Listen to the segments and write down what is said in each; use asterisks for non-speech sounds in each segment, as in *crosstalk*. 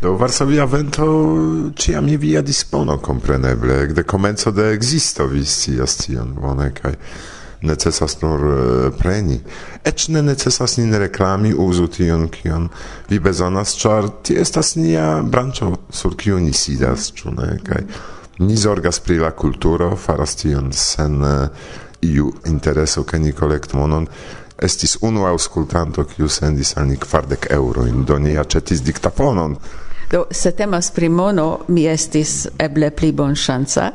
Do Varsovia vento ciam mi via dispono compreneble, gde comenzo de existo visti astion bone kai necesas nur preni. Ec ne necesas nin reklami uzu tion kion vi bezonas, char ti estas nia brancho sur kiu ni sidas, ĉu ne? kai ni zorgas pri la kulturo, faras tion sen iu intereso ke ni kolektmonon estis unu auskultanto, kiu sendis al ni kvardek eŭrojn do ni aĉetis diktafonon Do, se temas pri mono, mi estis eble pli bon chanza,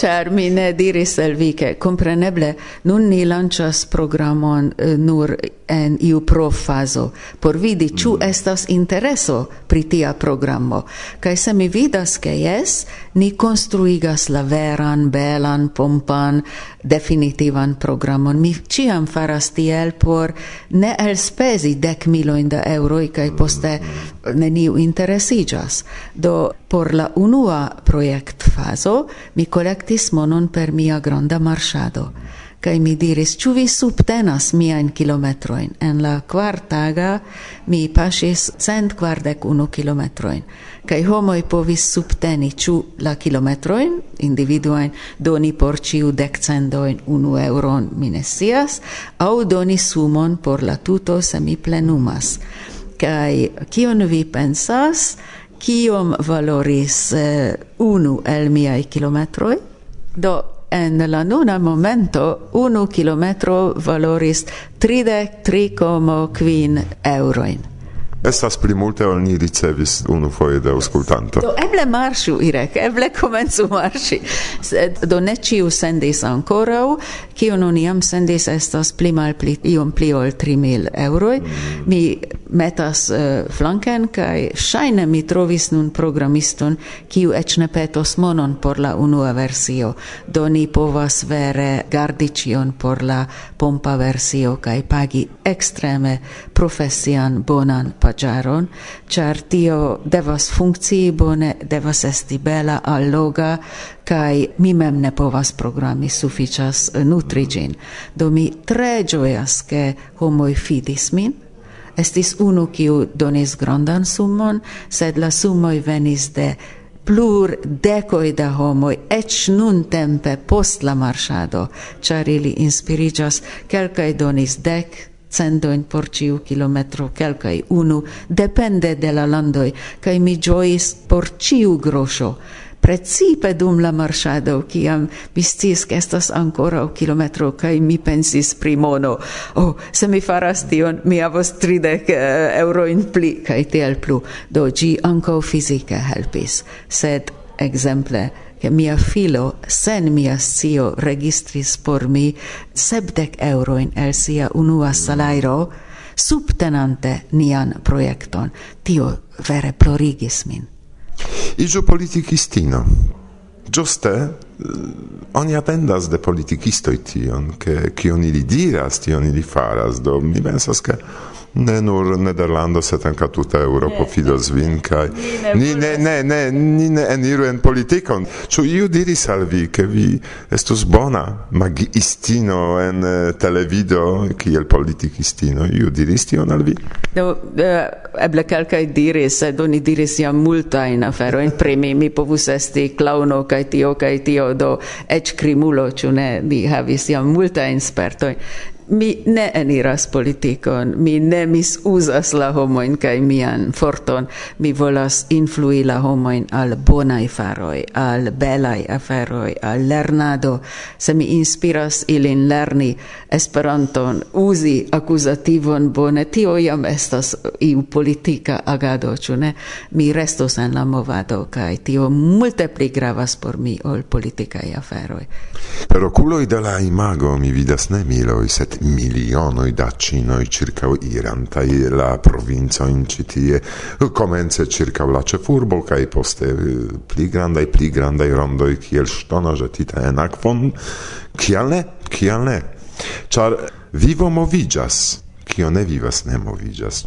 char *laughs* mi ne diris el vi, che compreneble, nun ni lancias programon eh, nur en iu profazo. Por vidi ĉu mm. estas intereso pri tia programo. Kai se mi vidas che jes, ni construigas la veran, belan, pompan, definitivan programon. Mi ciam faras tiel por ne elspezi dec miloin da euroi, kai poste mm. neniu interesiĝas nomiĝas. Do por la unua projektfazo mi collectis monon per mia granda marchado. Kai mi diris, ĉu vi subtenas miajn kilometrojn? En la kvartaga mi paŝis cent kvardek unu kilometrojn, kai homoj povis subteni ĉu la kilometrojn individuajn, doni por ĉiu dekcendojn unu euron, mi ne scias, aŭ doni sumon por la tuto se mi plenumas. kai kion vi pensas? kiom valoris eh, unu el miai kilometroj do en la nuna momento unu kilometro valoris 33,5 euroin. Estas pli multe ol ni ricevis unu foje de aŭskultanto. Do eble marŝu, Irek, eble komencu marŝi. Sed do ne ĉiu sendis ankoraŭ, kiun oni jam sendis estas pli malpli iom pli ol 3000 eŭroj. Mm. Mi metas uh, flanken kaj ŝajne mi trovis nun programiston, kiu eĉ ne petos monon por la unua versio. Do ni povas vere gardi ĉion por la pompa versio kaj pagi ekstreme profesian bonan mangiaron, ĉar tio devas funkcii bone, devas esti bela, alloga, kai mi mem ne povas programi, sufiĉas eh, nutri ĝin. Do mi tre gioias che homoi fidis min, Estis unu kiu donis grandan summon, sed la summoi venis de plur decoi da homoi, ec nun tempe post la marchado, char ili inspirigas, quelcae donis dec, centojn por ciu kilometro, kelkaj unu, depende de la landoi kaj mi ĝojis por ciu grosho Precipe dum la marchado kiam mi sciis ke estas ankoraŭ kilometro kaj mi pensis pri mono, oh, se mi faras tion, mi havos tridek eh, in pli. Kaj tiel plu. Do ĝi ankaŭ fizike helpis, sed ekzemple che mia filo sen mia scio registris por mi sepdec euroin el sia unua salairo subtenante nian projekton. Tio vere plorigis min. Ijo politikistino. Ĝuste eh, oni attendas de politikistoi tion, che kion ili diras, tion ili faras, do mi pensas ke ne nur Nederlando, sed anca tuta Europo eh, fidos eh, vin, kai ni ne, ne, ne, ni ne eniru en politikon. Ču iu diris al vi, ke vi estus bona magistino en eh, televido, kiel politikistino? Iu diris tion al vi? Do, eble calcai diris, sed oni diris jam multajn afero, in primi Mi povus esti klauno kai tio kai tio, do ec krimulo, ču ne? Mi havis jam multajn spertoi mi ne eniras politikon, mi ne misusas la homoin kai mian forton, mi volas influi la homoin al bonai faroi, al belai aferoi, al lernado, se mi inspiras ilin lerni Esperanton, uzi akuzativon bone, tio jam estas iu politika agado, ĉu ne? Mi restos en la movado kai tio multe pli gravas por mi ol politikaj aferoi. Per oculoi de la imago mi vidas ne miloi, set milionoj da ĉinoj ĉirkaŭ irantaj la provincia in citie comence circa la ĉefurbo kaj poste eh, pli grandaj pli grandaj rondoj kiel stono ĵetita en akvon. Kial ne? Kial ne? Ĉar vivo moviĝas, kio ne vivas ne moviĝas.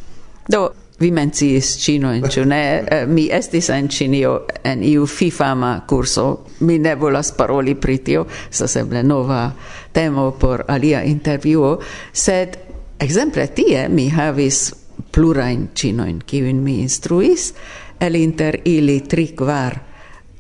Do, Vi menciis Cino in ne? Eh, mi estis en Ĉinio en iu fifama curso, Mi ne volas paroli pritio, sa estas nova temo por alia interviuo, sed exemple tie mi havis plurain Cinoin, kiuin mi instruis, el inter ili tri kvar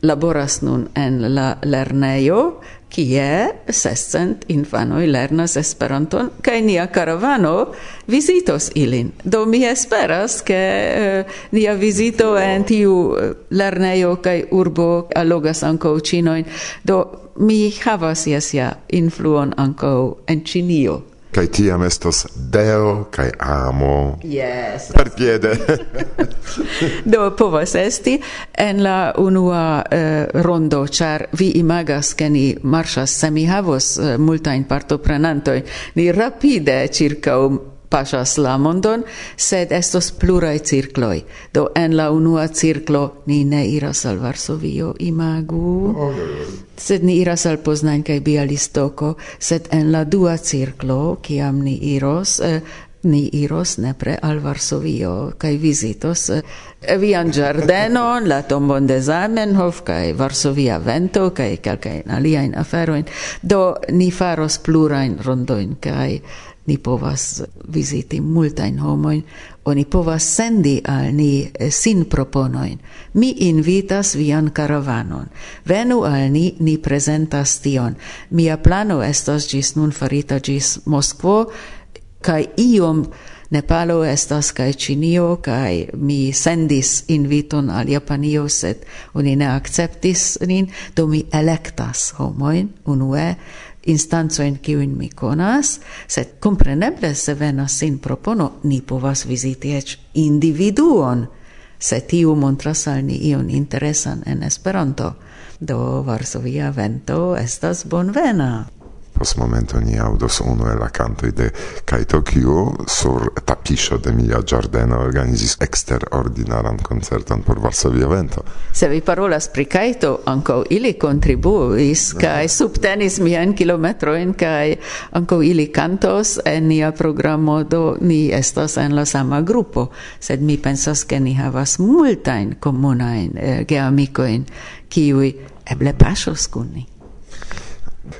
laboras nun en la lernejo, kie sescent infanoi lernas Esperanton kaj nia karavano visitos ilin. Do mi esperas ke uh, nia vizito en tiu eh, lernejo kaj urbo allogas anko cinoin. Do mi havas jes ja influon anko en cinio kai tiam estos deo kai amo. Yes. Per piede. *laughs* Do povas esti en la unua uh, rondo, char vi imagas ke ni marshas semi havos eh, uh, multa in parto prenanto ni rapide circa pasas la mondon, sed estos pluraj cirkloj. Do en la unua cirklo ni ne iras al Varsovio, imagu, sed ni iras al Poznań kai Bialistoko, sed en la dua cirklo, kiam ni iros, eh, ni iros nepre al Varsovio kaj vizitos eh, vian giardenon, la tombon de Zamenhof kaj Varsovia vento kaj kelkajn aliain aferoin. Do ni faros plurajn rondojn kaj ni povas viziti multajn homojn, oni povas sendi al ni eh, sin proponoin. Mi invitas vian karavanon. Venu al ni, ni presentas tion. Mia plano estas gis nun farita gis Moskvo kai iom Nepalo estas kai Cinio, kai mi sendis inviton al Japanio sed oni ne akceptis nin do mi electas homoin, unue instancoin kiujn mi konas, sed compreneble se venas sin propono, ni povas visiti ec individuon, se tiu montras al ni ion interesan en Esperanto. Do Varsovia vento estas bonvena. Pos momento ni audos uno e la canto de Kaito Kyo sur tapiŝo de mia giardeno organizis eksterordinaran koncerton por Varsovia vento. Se vi parolas pri Kaito, anco ili kontribuis kai subtenis mian kilometroin, kaj anco ili kantos en nia programo do ni estas en la sama grupo, sed mi pensas che ni havas multain comunain eh, geamicoin, kiui eble pasos kun ni.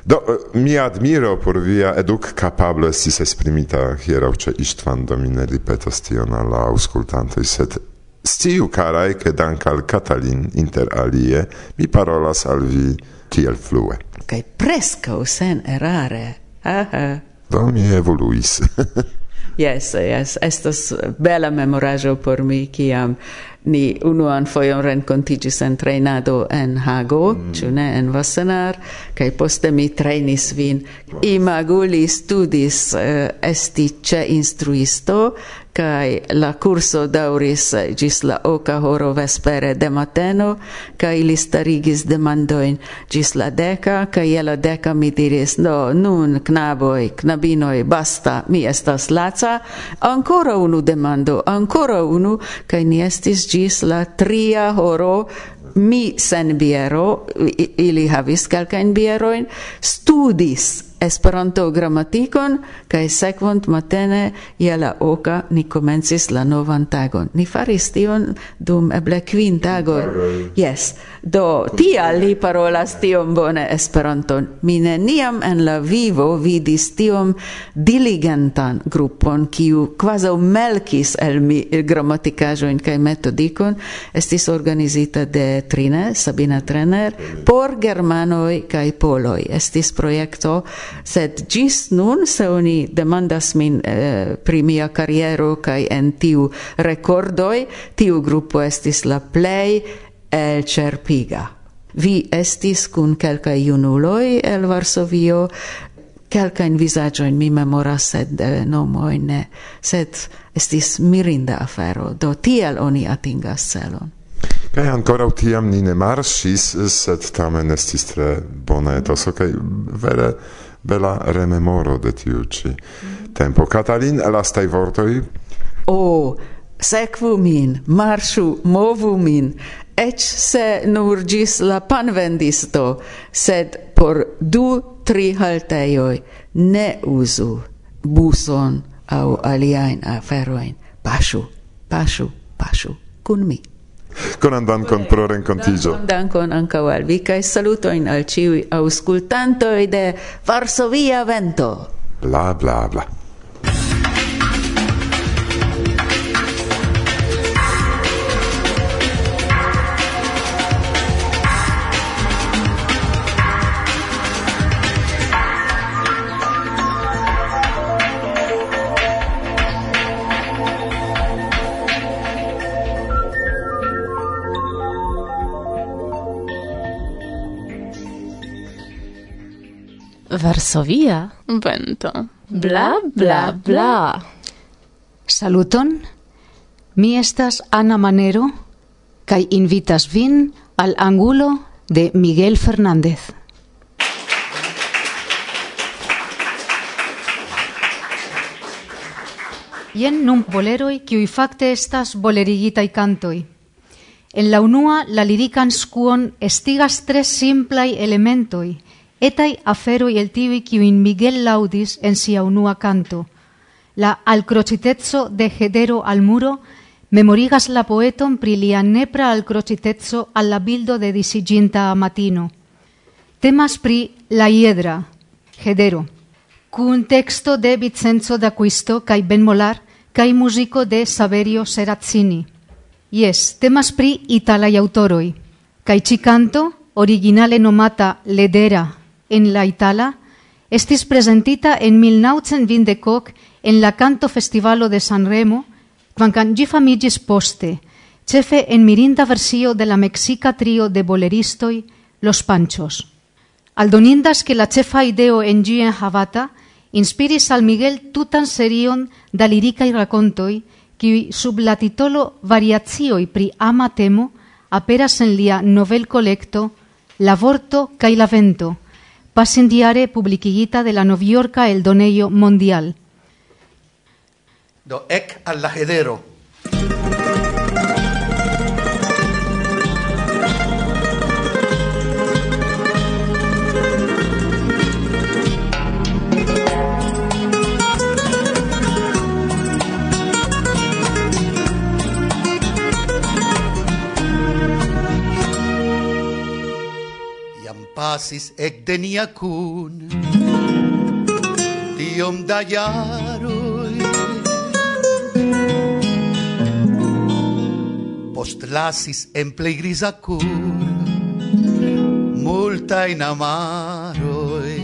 Do, eh, mi admiro por via educ capablo estis esprimita hieraŭ ĉe Istvan, domine ripetos tion al la aŭskultantoj, sed sciu, carai che dank al Katalin inter alie mi parolas al vi tiel flue. Kaj preskaŭ sen erare. Aha. Do mi evoluis. *laughs* Yes, yes, estas bela memoraĵo por mi kiam ni unuan foion rencontigis en treinado en Hago, mm. ne en Vassenar, kai poste mi trainis vin. Imagu li studis uh, esti ce instruisto kai la curso dauris gis la oca horo vespere de mateno kai li starigis demandoin gis la deka kai je la deka mi diris no nun knaboi, knabinoi, basta mi estas laca ancora unu demando ancora unu kai ni estis gis la tria horo mi sen biero, ili havis kelkajn bieroin, studis Esperanto grammatikon kaj sekvont matene je la oka ni komencis la novan tagon. Ni faris tion dum eble kvin tagoj. Yes. Do tial li parolas tiom bone Esperanton. Mi neniam en la vivo vidis tiom diligentan grupon kiu kvazaŭ melkis el mi gramatikaĵojn kaj metodikon estis organizita de Trine, Sabina Trener por germanoj kaj poloj. Estis projekto sed gis nun se oni demandas min eh, pri mia carriero kai en tiu recordoi tiu grupo estis la play el cerpiga Vi estis kun kelkaj junuloj el Varsovio, kelkajn vizaĝojn mi memoras, sed eh, nomojn ne, sed estis mirinda afero, do tiel oni atingas celon. Kaj ankoraŭ utiam ni ne marsis, eh, sed tamen estis tre bona etoso. Kaj vere bela rememoro de tiu ci. tempo. Katalin, elastai vortoi? O, oh, sekvu min, marŝu, movu min, ec se nur gis la panvendisto, sed por du, tri halteioi ne uzu buson au aliain aferoin. Pashu, pashu, pashu, kun mi. Conan dankon pro rencontigio. Dankon anca al vi kaj salutojn al ĉiuj aŭskultantoj de Varsovia Vento. Bla bla bla. Varsovia vento. Bla bla bla. Saluton. Mi estas Ana Manero kaj invitas vin al angulo de Miguel Fernández. Jen nun boleroi kiuj fakte estas bolerigitaj cantoi. En la unua la lirican skuon estigas tres simplaj elementoj, etai afero el tivi kiuin Miguel laudis en sia unua canto. La alcrocitezzo de hedero al muro memorigas la poeton pri lia nepra alcrocitezzo alla bildo de disiginta a matino. Temas pri la hiedra, hedero, cun texto de Vincenzo d'Aquisto cae Ben Molar cae musico de Saverio Serazzini. Yes, temas pri italai autoroi. Cae ci canto, originale nomata ledera en la Itala estis presentita en 1920 en la Canto Festivalo de Sanremo, quancan gi famigis poste, cefe en mirinda versio de la mexica trio de boleristoi, Los Panchos. Aldonindas che la cefa ideo en gi en Havata inspiris al Miguel tutan serion da lirica i racontoi, qui sub la titolo Variazioi pri ama temo aperas en lia novel collecto La vorto cae la vento, Passendiare publikigita de la Novjorka eldonejo mondial. Do ek al lajedero. pasis ec de nia cun. Tiom da jaroj postlasis en plej griza Multa in amaroi.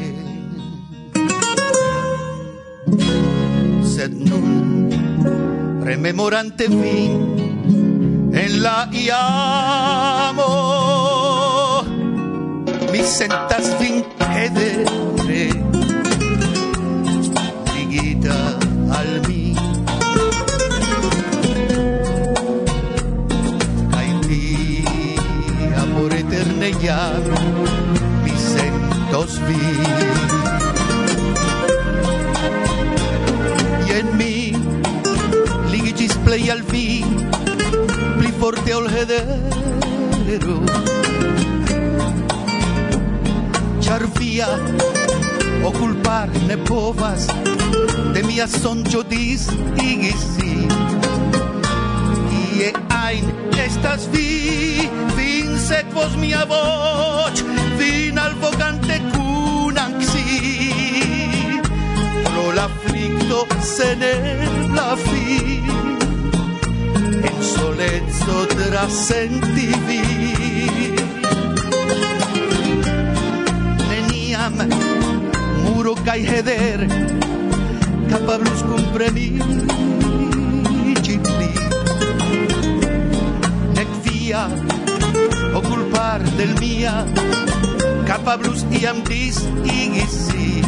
Sed nun rememorante vin en la iamo sentas vin hedere ligita al mi kai ti amor eterne ya mi sentos vi. Y en mi ligigis play al vi pli forte ol hedero char via okulpar ne povas de mia sonĝo disigi sin ie ein estas vi vin sekvos mia voĉ vin alvokante kun anxi. Pro la sen la fin en soleco trasenti vi kai heder capablus compreni cipli nec via culpar del mia capablus iam dis igisi.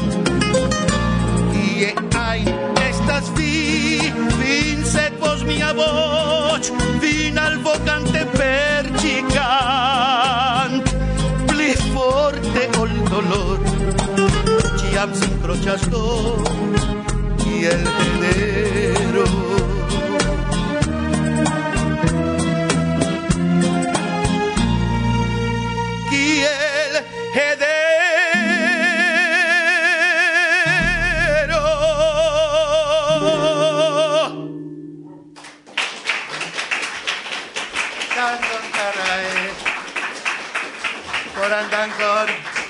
Ie ai estas vi fin sed vos mia voce vin al vocante percicant. Pli forte ol dolor Piazza Crociato y el Genero. Y el Por.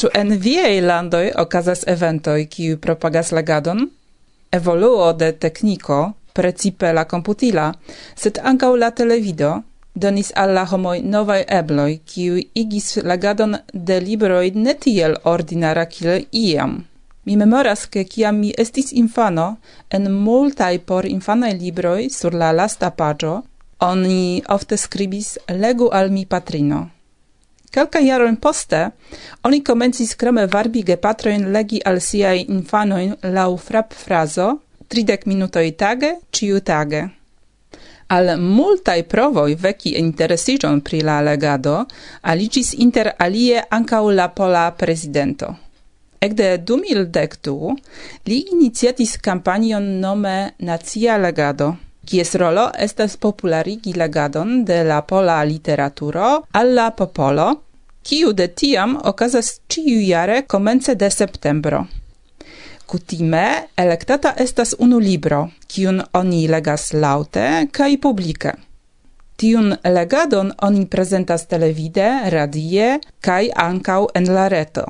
Ĉu en viaj landoj okazas eventoj, kiu propagas legadon? Evoluo de tekniko, precipe la komputila, sed ankaŭ la televido, donis al la homoj novaj ebloj, kiu igis legadon de libroj ne tiel ordinara kiel iam. Mi memoras ke kiam mi estis infano, en multaj por infanaj libroj sur la lasta paĝo, oni ofte skribis legu al mi patrino. Kelka jaron poste oni komencis krome varbi gepatroin legi al siaj infanoin lau frap frazo tridec minutoi tage ciu tage. Al multaj provoj veki interesiĝon pri la legado aliĝis inter alie ankaŭ la pola prezidento. Ekde 2012 li iniciatis kampanjon nome Nacia Legado – kies rolo estas popularigi legadon de la pola literaturo alla popolo, kiu de tiam okazas ciu jare komence de septembro. Kutime elektata estas unu libro, kiun oni legas laute kaj publike. Tiun legadon oni prezentas televide, radie kaj ankaŭ en la reto.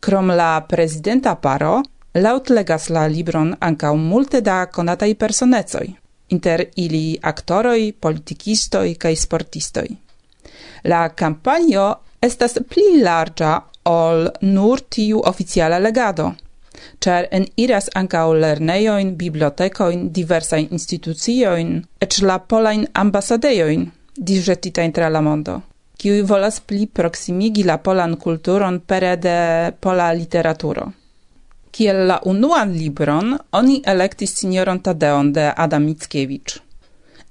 Krom la prezidenta paro, laut legas la libron ankaŭ multe da konataj personecoj inter ili aktoroj, politikistoj kaj sportistoj. La kampanjo estas pli larĝa ol nur tiu oficiala legado, ĉar en iras ankaŭ lernejojn, bibliotekojn, diversajn instituciojn, eĉ la polajn ambasadejojn disĵetitajn tra la mondo, kiuj volas pli proksimigi la polan kulturon pere de pola literaturo. Kiel la unuan libron, oni elektis signoron Tadeon de Adam Mickiewicz.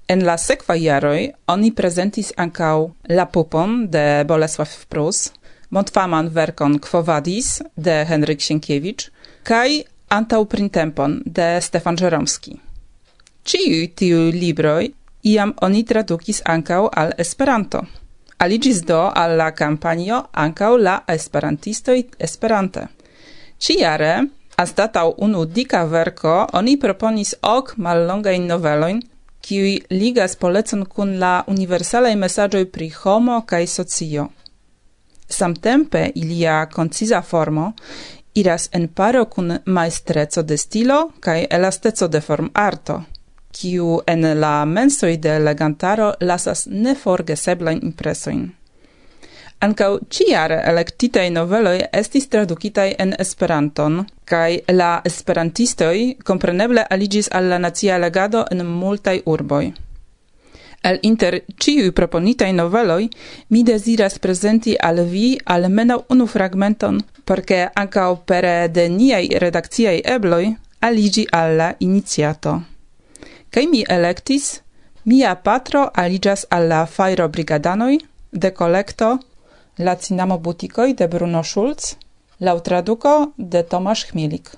En la sekva jaroj oni prezentis ankaŭ La Pupon de Bolesław Prus, Montfaman verkon Quo Vadis de Henryk Sienkiewicz kaj Antau Printempon de Stefan Żeromski. Ciu tiu libroj iam oni tradukis ankaŭ al Esperanto. Aligis do al la kampanjo ankaŭ la esperantistoi Esperante. Ciare, anstataŭ unu dika verko, oni proponis ok mallongajn noveloin, kiuj ligas polecon kun la universalaj mesaĝoj pri homo kaj socio. Samtempe ilia concisa formo iras en paro kun maestreco de stilo kaj elasteco de formarto, kiu en la mensoj de legantaro lasas neforgeseblajn impresojn. Ankaŭ ĉijare elektitaj noveloj estis tradukitaj en Esperanton, kaj la esperantistoj kompreneble aliĝis al la nacia legado en multaj urboj. El inter ĉiuj proponitaj noveloj mi deziras prezenti al vi almenaŭ unu fragmenton, por ke ankaŭ pere de niaj redakciaj ebloj aliĝi al la iniciato. Kaj mi elektis Mia patro aliĝas al la fajrobrigadanoj de kolekto La cinamo butikoj de Bruno Schulz laŭ traduko de Tomasz Chmielik.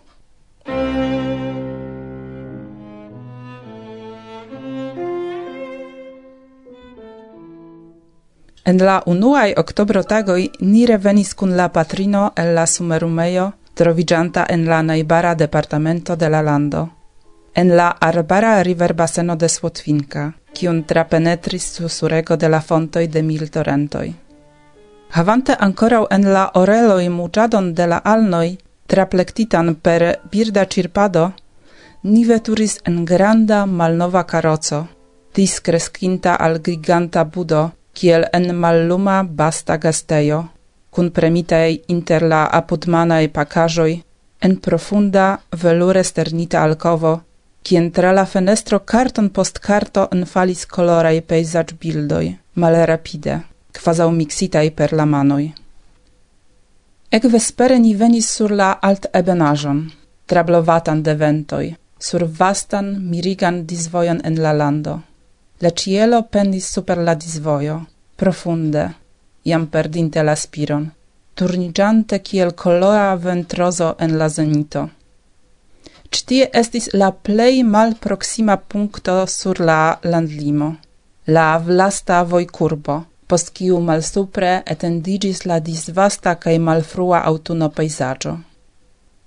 En la unuaj oktobro tagoj ni revenis kun la patrino el la sumerumejo, troviĝanta en la najbara departamento de la lando. En la arbara riverbaseno de Słotwinka, kiun trapenetris susurego de la fontoj de mil torrentoj. Havante ancorau en la oreloi mugiadon de la alnoi, traplectitan per birda cirpado, ni veturis en granda malnova carozo, discrescinta al giganta budo, kiel en malluma basta gasteio, cun premitei inter la apudmanae pacajoi, en profunda velure sternita alcovo, kien tra la fenestro carton post carto enfalis colorai peisage bildoi, male rapide quasau mixitai per la manoi. Ec vespere ni venis sur la alt ebenajon, trablovatan de ventoi, sur vastan mirigan disvojon en la lando. La cielo pendis super la disvojo, profunde, iam perdinte la spiron, turnigiante kiel colora ventroso en la zenito. Ctie estis la plei mal proxima puncto sur la landlimo, la vlasta voi curbo, post kiu malsupre etendigis la disvasta kaj malfrua autuno pejzaĝo.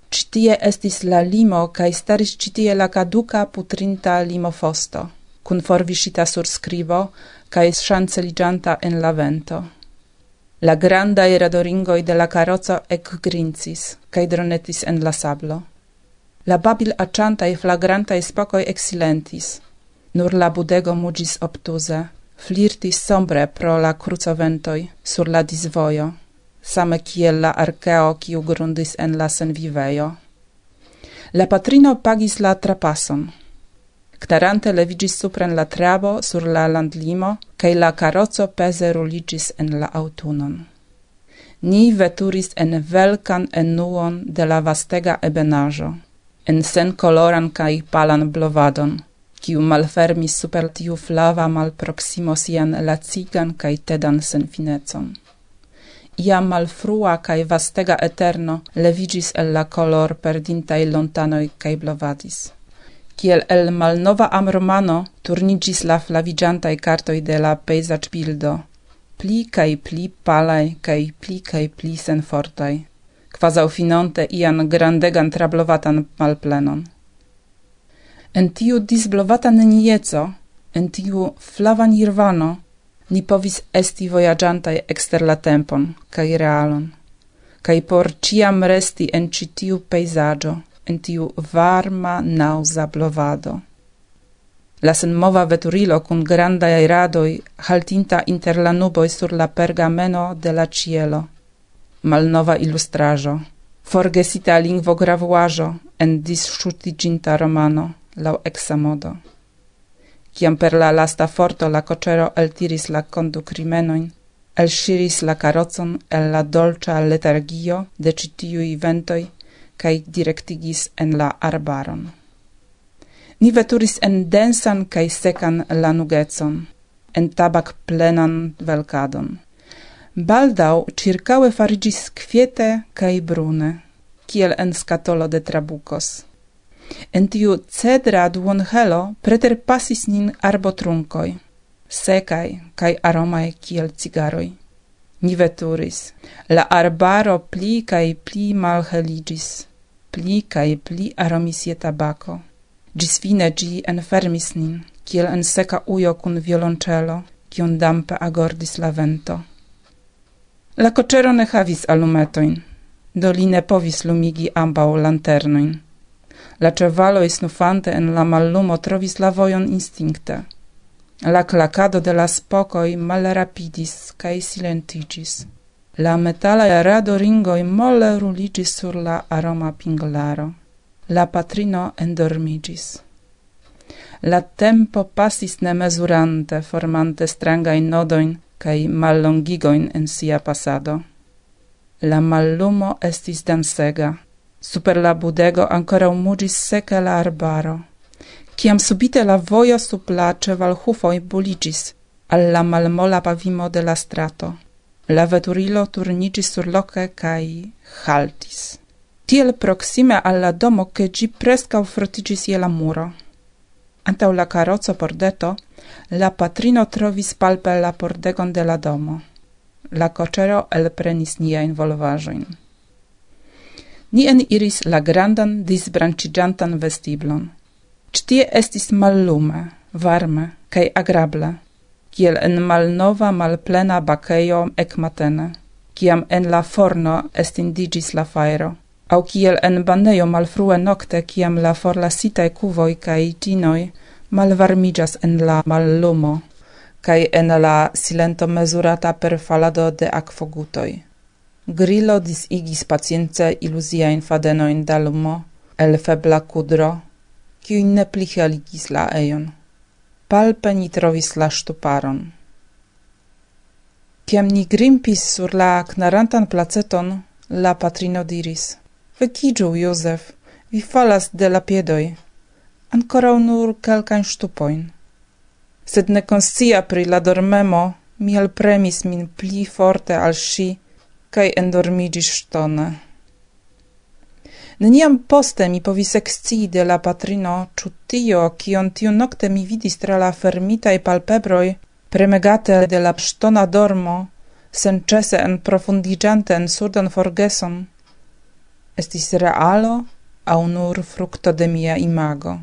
Ĉi tie estis la limo kaj staris ĉi tie la kaduka putrinta limofosto, kun forviŝita surskribo kaj ŝanceliĝanta en la vento. La granda radoringoj de la karoco ekgrincis kaj dronetis en la sablo. La babil accantai flagrantai spokoj exilentis, nur la budego mugis obtuze, flirtis sombre pro la crucoventoi sur la disvoio, same kiel la arceo kiu grundis en la senvivejo. La patrino pagis la trapason. Ktarante levigis supren la trabo sur la landlimo, kaj la karoco peze ruligis en la autunon. Ni veturis en velkan enuon de la vastega ebenajo, en sen koloran kaj palan blovadon – kiu malfermis super tiu flava malproximo sian lacigan kaj tedan senfinecon. Ia malfrua kaj vastega eterno levigis el la color perdintai lontanoi kaj blovadis. Kiel el malnova amromano turnigis la flavigiantai cartoi de la pejzac bildo, pli cae pli palaj kaj pli cae pli senfortaj, quasau finonte ian grandegan trablovatan malplenon. En tiu disblovata nenieco, en tiu flava nirvano, ni povis esti vojaĝantaj ekster la tempon kaj realon, kaj por ĉiam resti en ĉi tiu pejzaĝo, en tiu varma naŭza blovado. La senmova veturilo kun grandaj radoj haltinta inter la nuboj sur la pergameno de la cielo. Malnova illustrajo. forgesita lingvo gravuajo en disŝutiĝinta romano lau exa modo. Ciam per la lasta forto la cocero altiris la condu crimenoin, shiris la carozon el la dolcia letargio de citiui ventoi, ventoj directigis en la arbaron. Ni veturis en densan kaj secan lanugetson, en tabak plenan velkadon. Baldau circaue farigis kwiete kai brune, kiel en skatolo de trabukos. En tiu cedra duonhelo preterpasis nin arbotrunkoj, sekaj kaj aromae kiel cigaroi. Ni veturis, la arbaro pli kaj pli malheliĝis, pli cae pli aromis je tabako. Gis fine gi enfermis nin, kiel en seka ujo cun violoncello, kiun dampe agordis la vento. La cocero ne havis alumetoin, do li ne povis lumigi ambau lanternoin. La cevalo snufante en la mallumo trovis la vojon instinkte. La clacado de la spokoj malrapidis kaj silentigis. La metala rado radoringoj mole ruligis sur la aroma pinglaro. La patrino endormigis. La tempo passis nemezurante, formante strangajn nodoin cae mallongigoin en sia pasado. La mallumo estis dansega, Super la budego ancora mugis seca la arbaro. Ciam subite la vojo suplace valhufoi buligis alla malmola pavimo de la strato. La veturilo turniĝis surloke kaj haltis. Tiel proxime alla domo, che gi prescau frotiĝis je la muro. Antau la carrozzo pordeto, la patrino trovis palpe la pordegon de la domo. La cocero el prenis nia volvaĵojn ni eniris la grandan disbranĉiĝantan vestiblon. Ctie estis mallume, varme cae agrable, kiel en malnova malplena bakejo ekmatene, kiam en la forno estindigis la faero, au kiel en banejo malfrue nocte, kiam la forlasitae cuvoi cae tinoj malvarmigas en la mallumo cae en la silento mezurata per falado de akvogutoj. Grillo disigis pacience iluziaen fadenoin da lumo, el febla kudro, qui ne pliheligis la eion. Palpe ni trovis la stuparon. Ciam ni grimpis sur la knarantan placeton, la patrino diris, Vecigiu, Iosef, vi falas de la piedoi, ancora nur calcan stupoin. Sed nekonscia pri la dormemo, mi alpremis min pli forte al si, kaj endormigis ŝtone. Neniam poste mi povis ekscii de la patrino, ĉu tio, kion tiu nokte mi vidis tra la fermitaj palpebroj, premegate de la ŝtona dormo, senĉese enprofundiĝante en surdan forgeson, estis realo aŭ nur frukto de mia imago.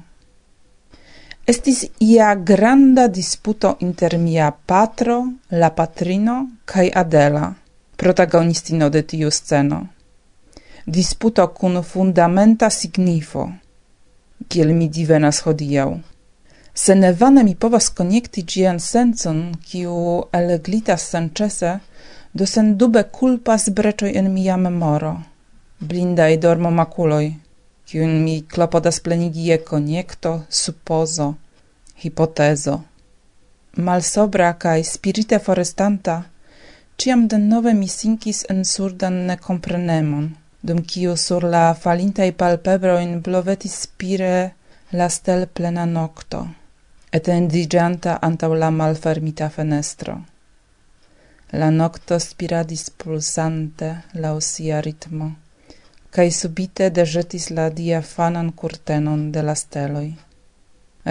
Estis ia granda disputo inter mia patro, la patrino kaj Adela. protagonisti de tiu sceno. Disputo kun fundamenta signifo, kiel mi divenas hodiaŭ. Se nevane mi povas konekti ĝian sencon, kiu eleglitas senĉese, do sendube kulpas breczoj en mia memoro, blindaj dormo makuloj, kiun mi klopodas plenigi je konekto, supozo, hipotezo. Malsobra kaj spirite forestanta – ciam denove mi sinkis en surdan necomprenemon, dum kiu sur la falintai palpebroin blovetis spire la stel plena nocto, etendigianta antau la malfermita fenestro. La nocto spiradis pulsante lau sia ritmo, cae subite dejetis la diafanan curtenon de la steloi.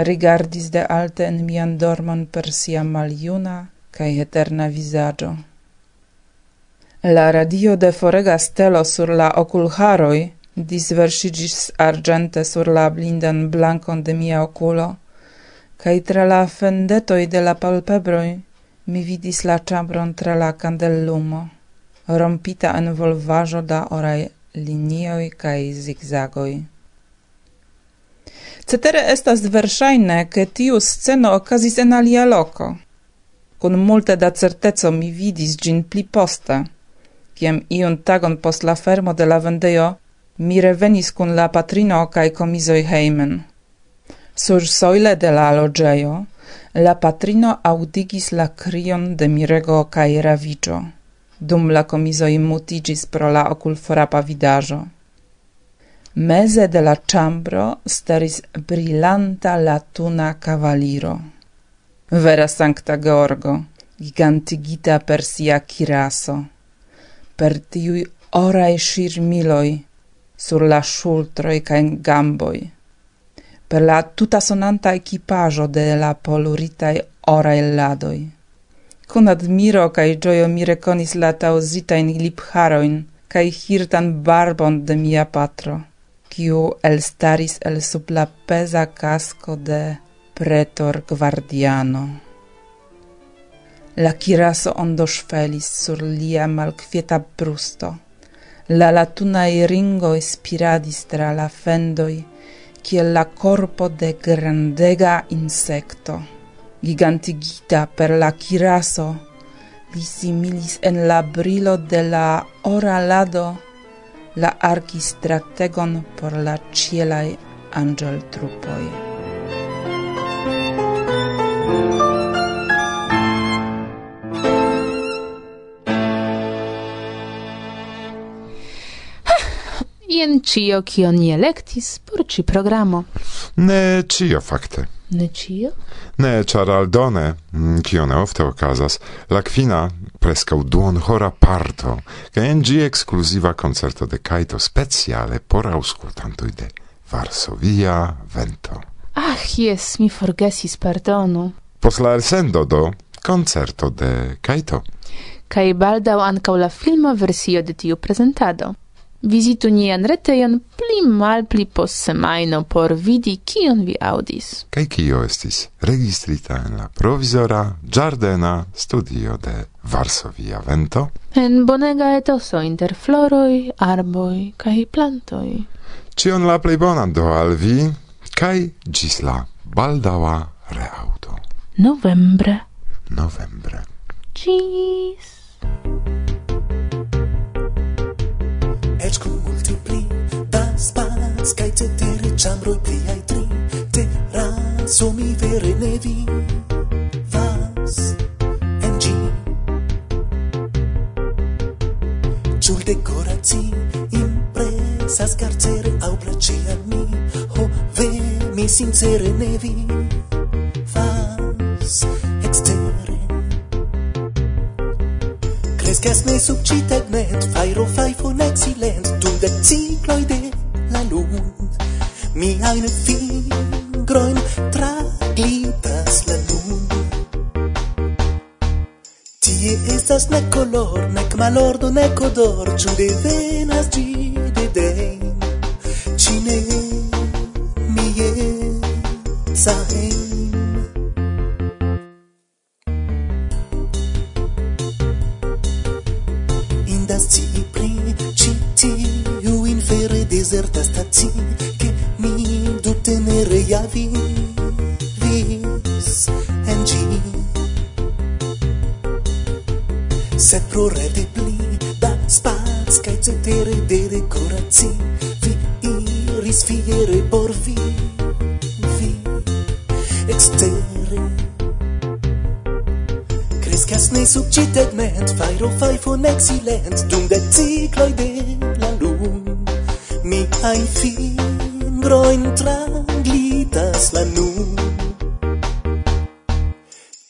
Rigardis de alte en mian dormon per sia maliuna cae eterna visaggio. La radio de forega stelo sur la oculharoi disversigis argente sur la blindan blancon de mia oculo, cae tra la fendetoi de la palpebroi mi vidis la chambron tra la candellumo, rompita en volvajo da orai linioi cae zigzagoi. Cetere estas versaine che tiu sceno okazis en alia loco. Con multe da certeco mi vidis gin pli posta, – kiam iun tagon post la fermo de la vendejo mi revenis kun la patrino kaj komizoj hejmen. Sur soile de la loĝejo la patrino aŭdigis la krion de Mirego kaj Raviĝo, dum la komizoj mutiĝis pro la okulfrapa vidaĵo. Meze de la ĉambro staris brilanta latuna kavaliro. Vera Sankta Georgo, gigantigita persia kiraso per tiui orae shirmiloi sur la shultroi caen gamboi, per la tuta sonanta equipajo de la poluritae orae ladoi. Kun admiro cae gioio mi reconis la tausitain lipharoin cae hirtan barbon de mia patro, kiu elstaris el sub la pesa casco de pretor guardiano. La kiraso ondosfelis sur lia malkvieta brusto. La latuna iringo spiradis tra la fendoi, kiel la corpo de grandega insecto. Gigantigita per la kiraso, li similis en la brilo de la ora lado la archistrategon por la cielai angel trupoi. cio cio ni electis por ci programo. Ne cio fakte. Ne cio? Ne, char aldone, mm, cio ne ofte ocasas, la quina prescau duon hora parto, ca en gi exclusiva concerto de Kaito speciale por auscultantoi de Varsovia Vento. Ach, yes, mi forgesis pardonu. Pos la elsendo do, concerto de Kaito. Kai baldau ancau la filma versio de tiu presentado. Visitu nian retejon pli mal pli post semajno por vidi kion vi aŭdis. Kaj kio estis registrita en la provizora ĝardena studio de Varsovia Vento? En bonega etoso inter floroj, arboj kaj plantoj. Ĉion la plej bonan do al vi kaj ĝis la baldaŭa reaŭdo. Novembre. Novembre. Cheese eĉ kun multe pli da spac kaj cetere ĉambroj pliaj tri teraso mi vere ne vivas en ĝi Ĉu dekoraci impresas karcere aŭ plaĉi al mi ho ve mi sincere ne vivas Cascas me subcitegment, fairo faifon exilent, de cicloi de la lun. Miain fingroin traglitas la lun. Tie estas nec color, nec malordo, nec odor, ciu devenas gi de den. Cine mie sahen. profajfon exilent dum de cicloi de la lum miajn fimbrojn tranglitas la nun.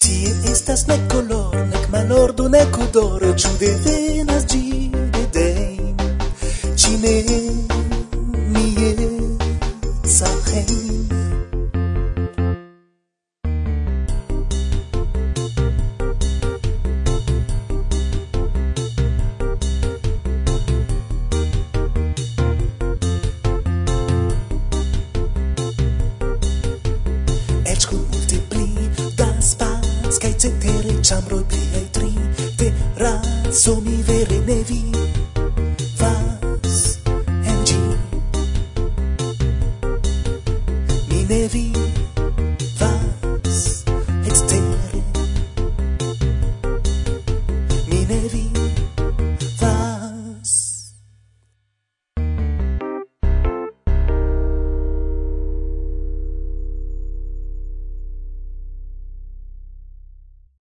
Tie estas nek color Nec malordo nek odoro de devena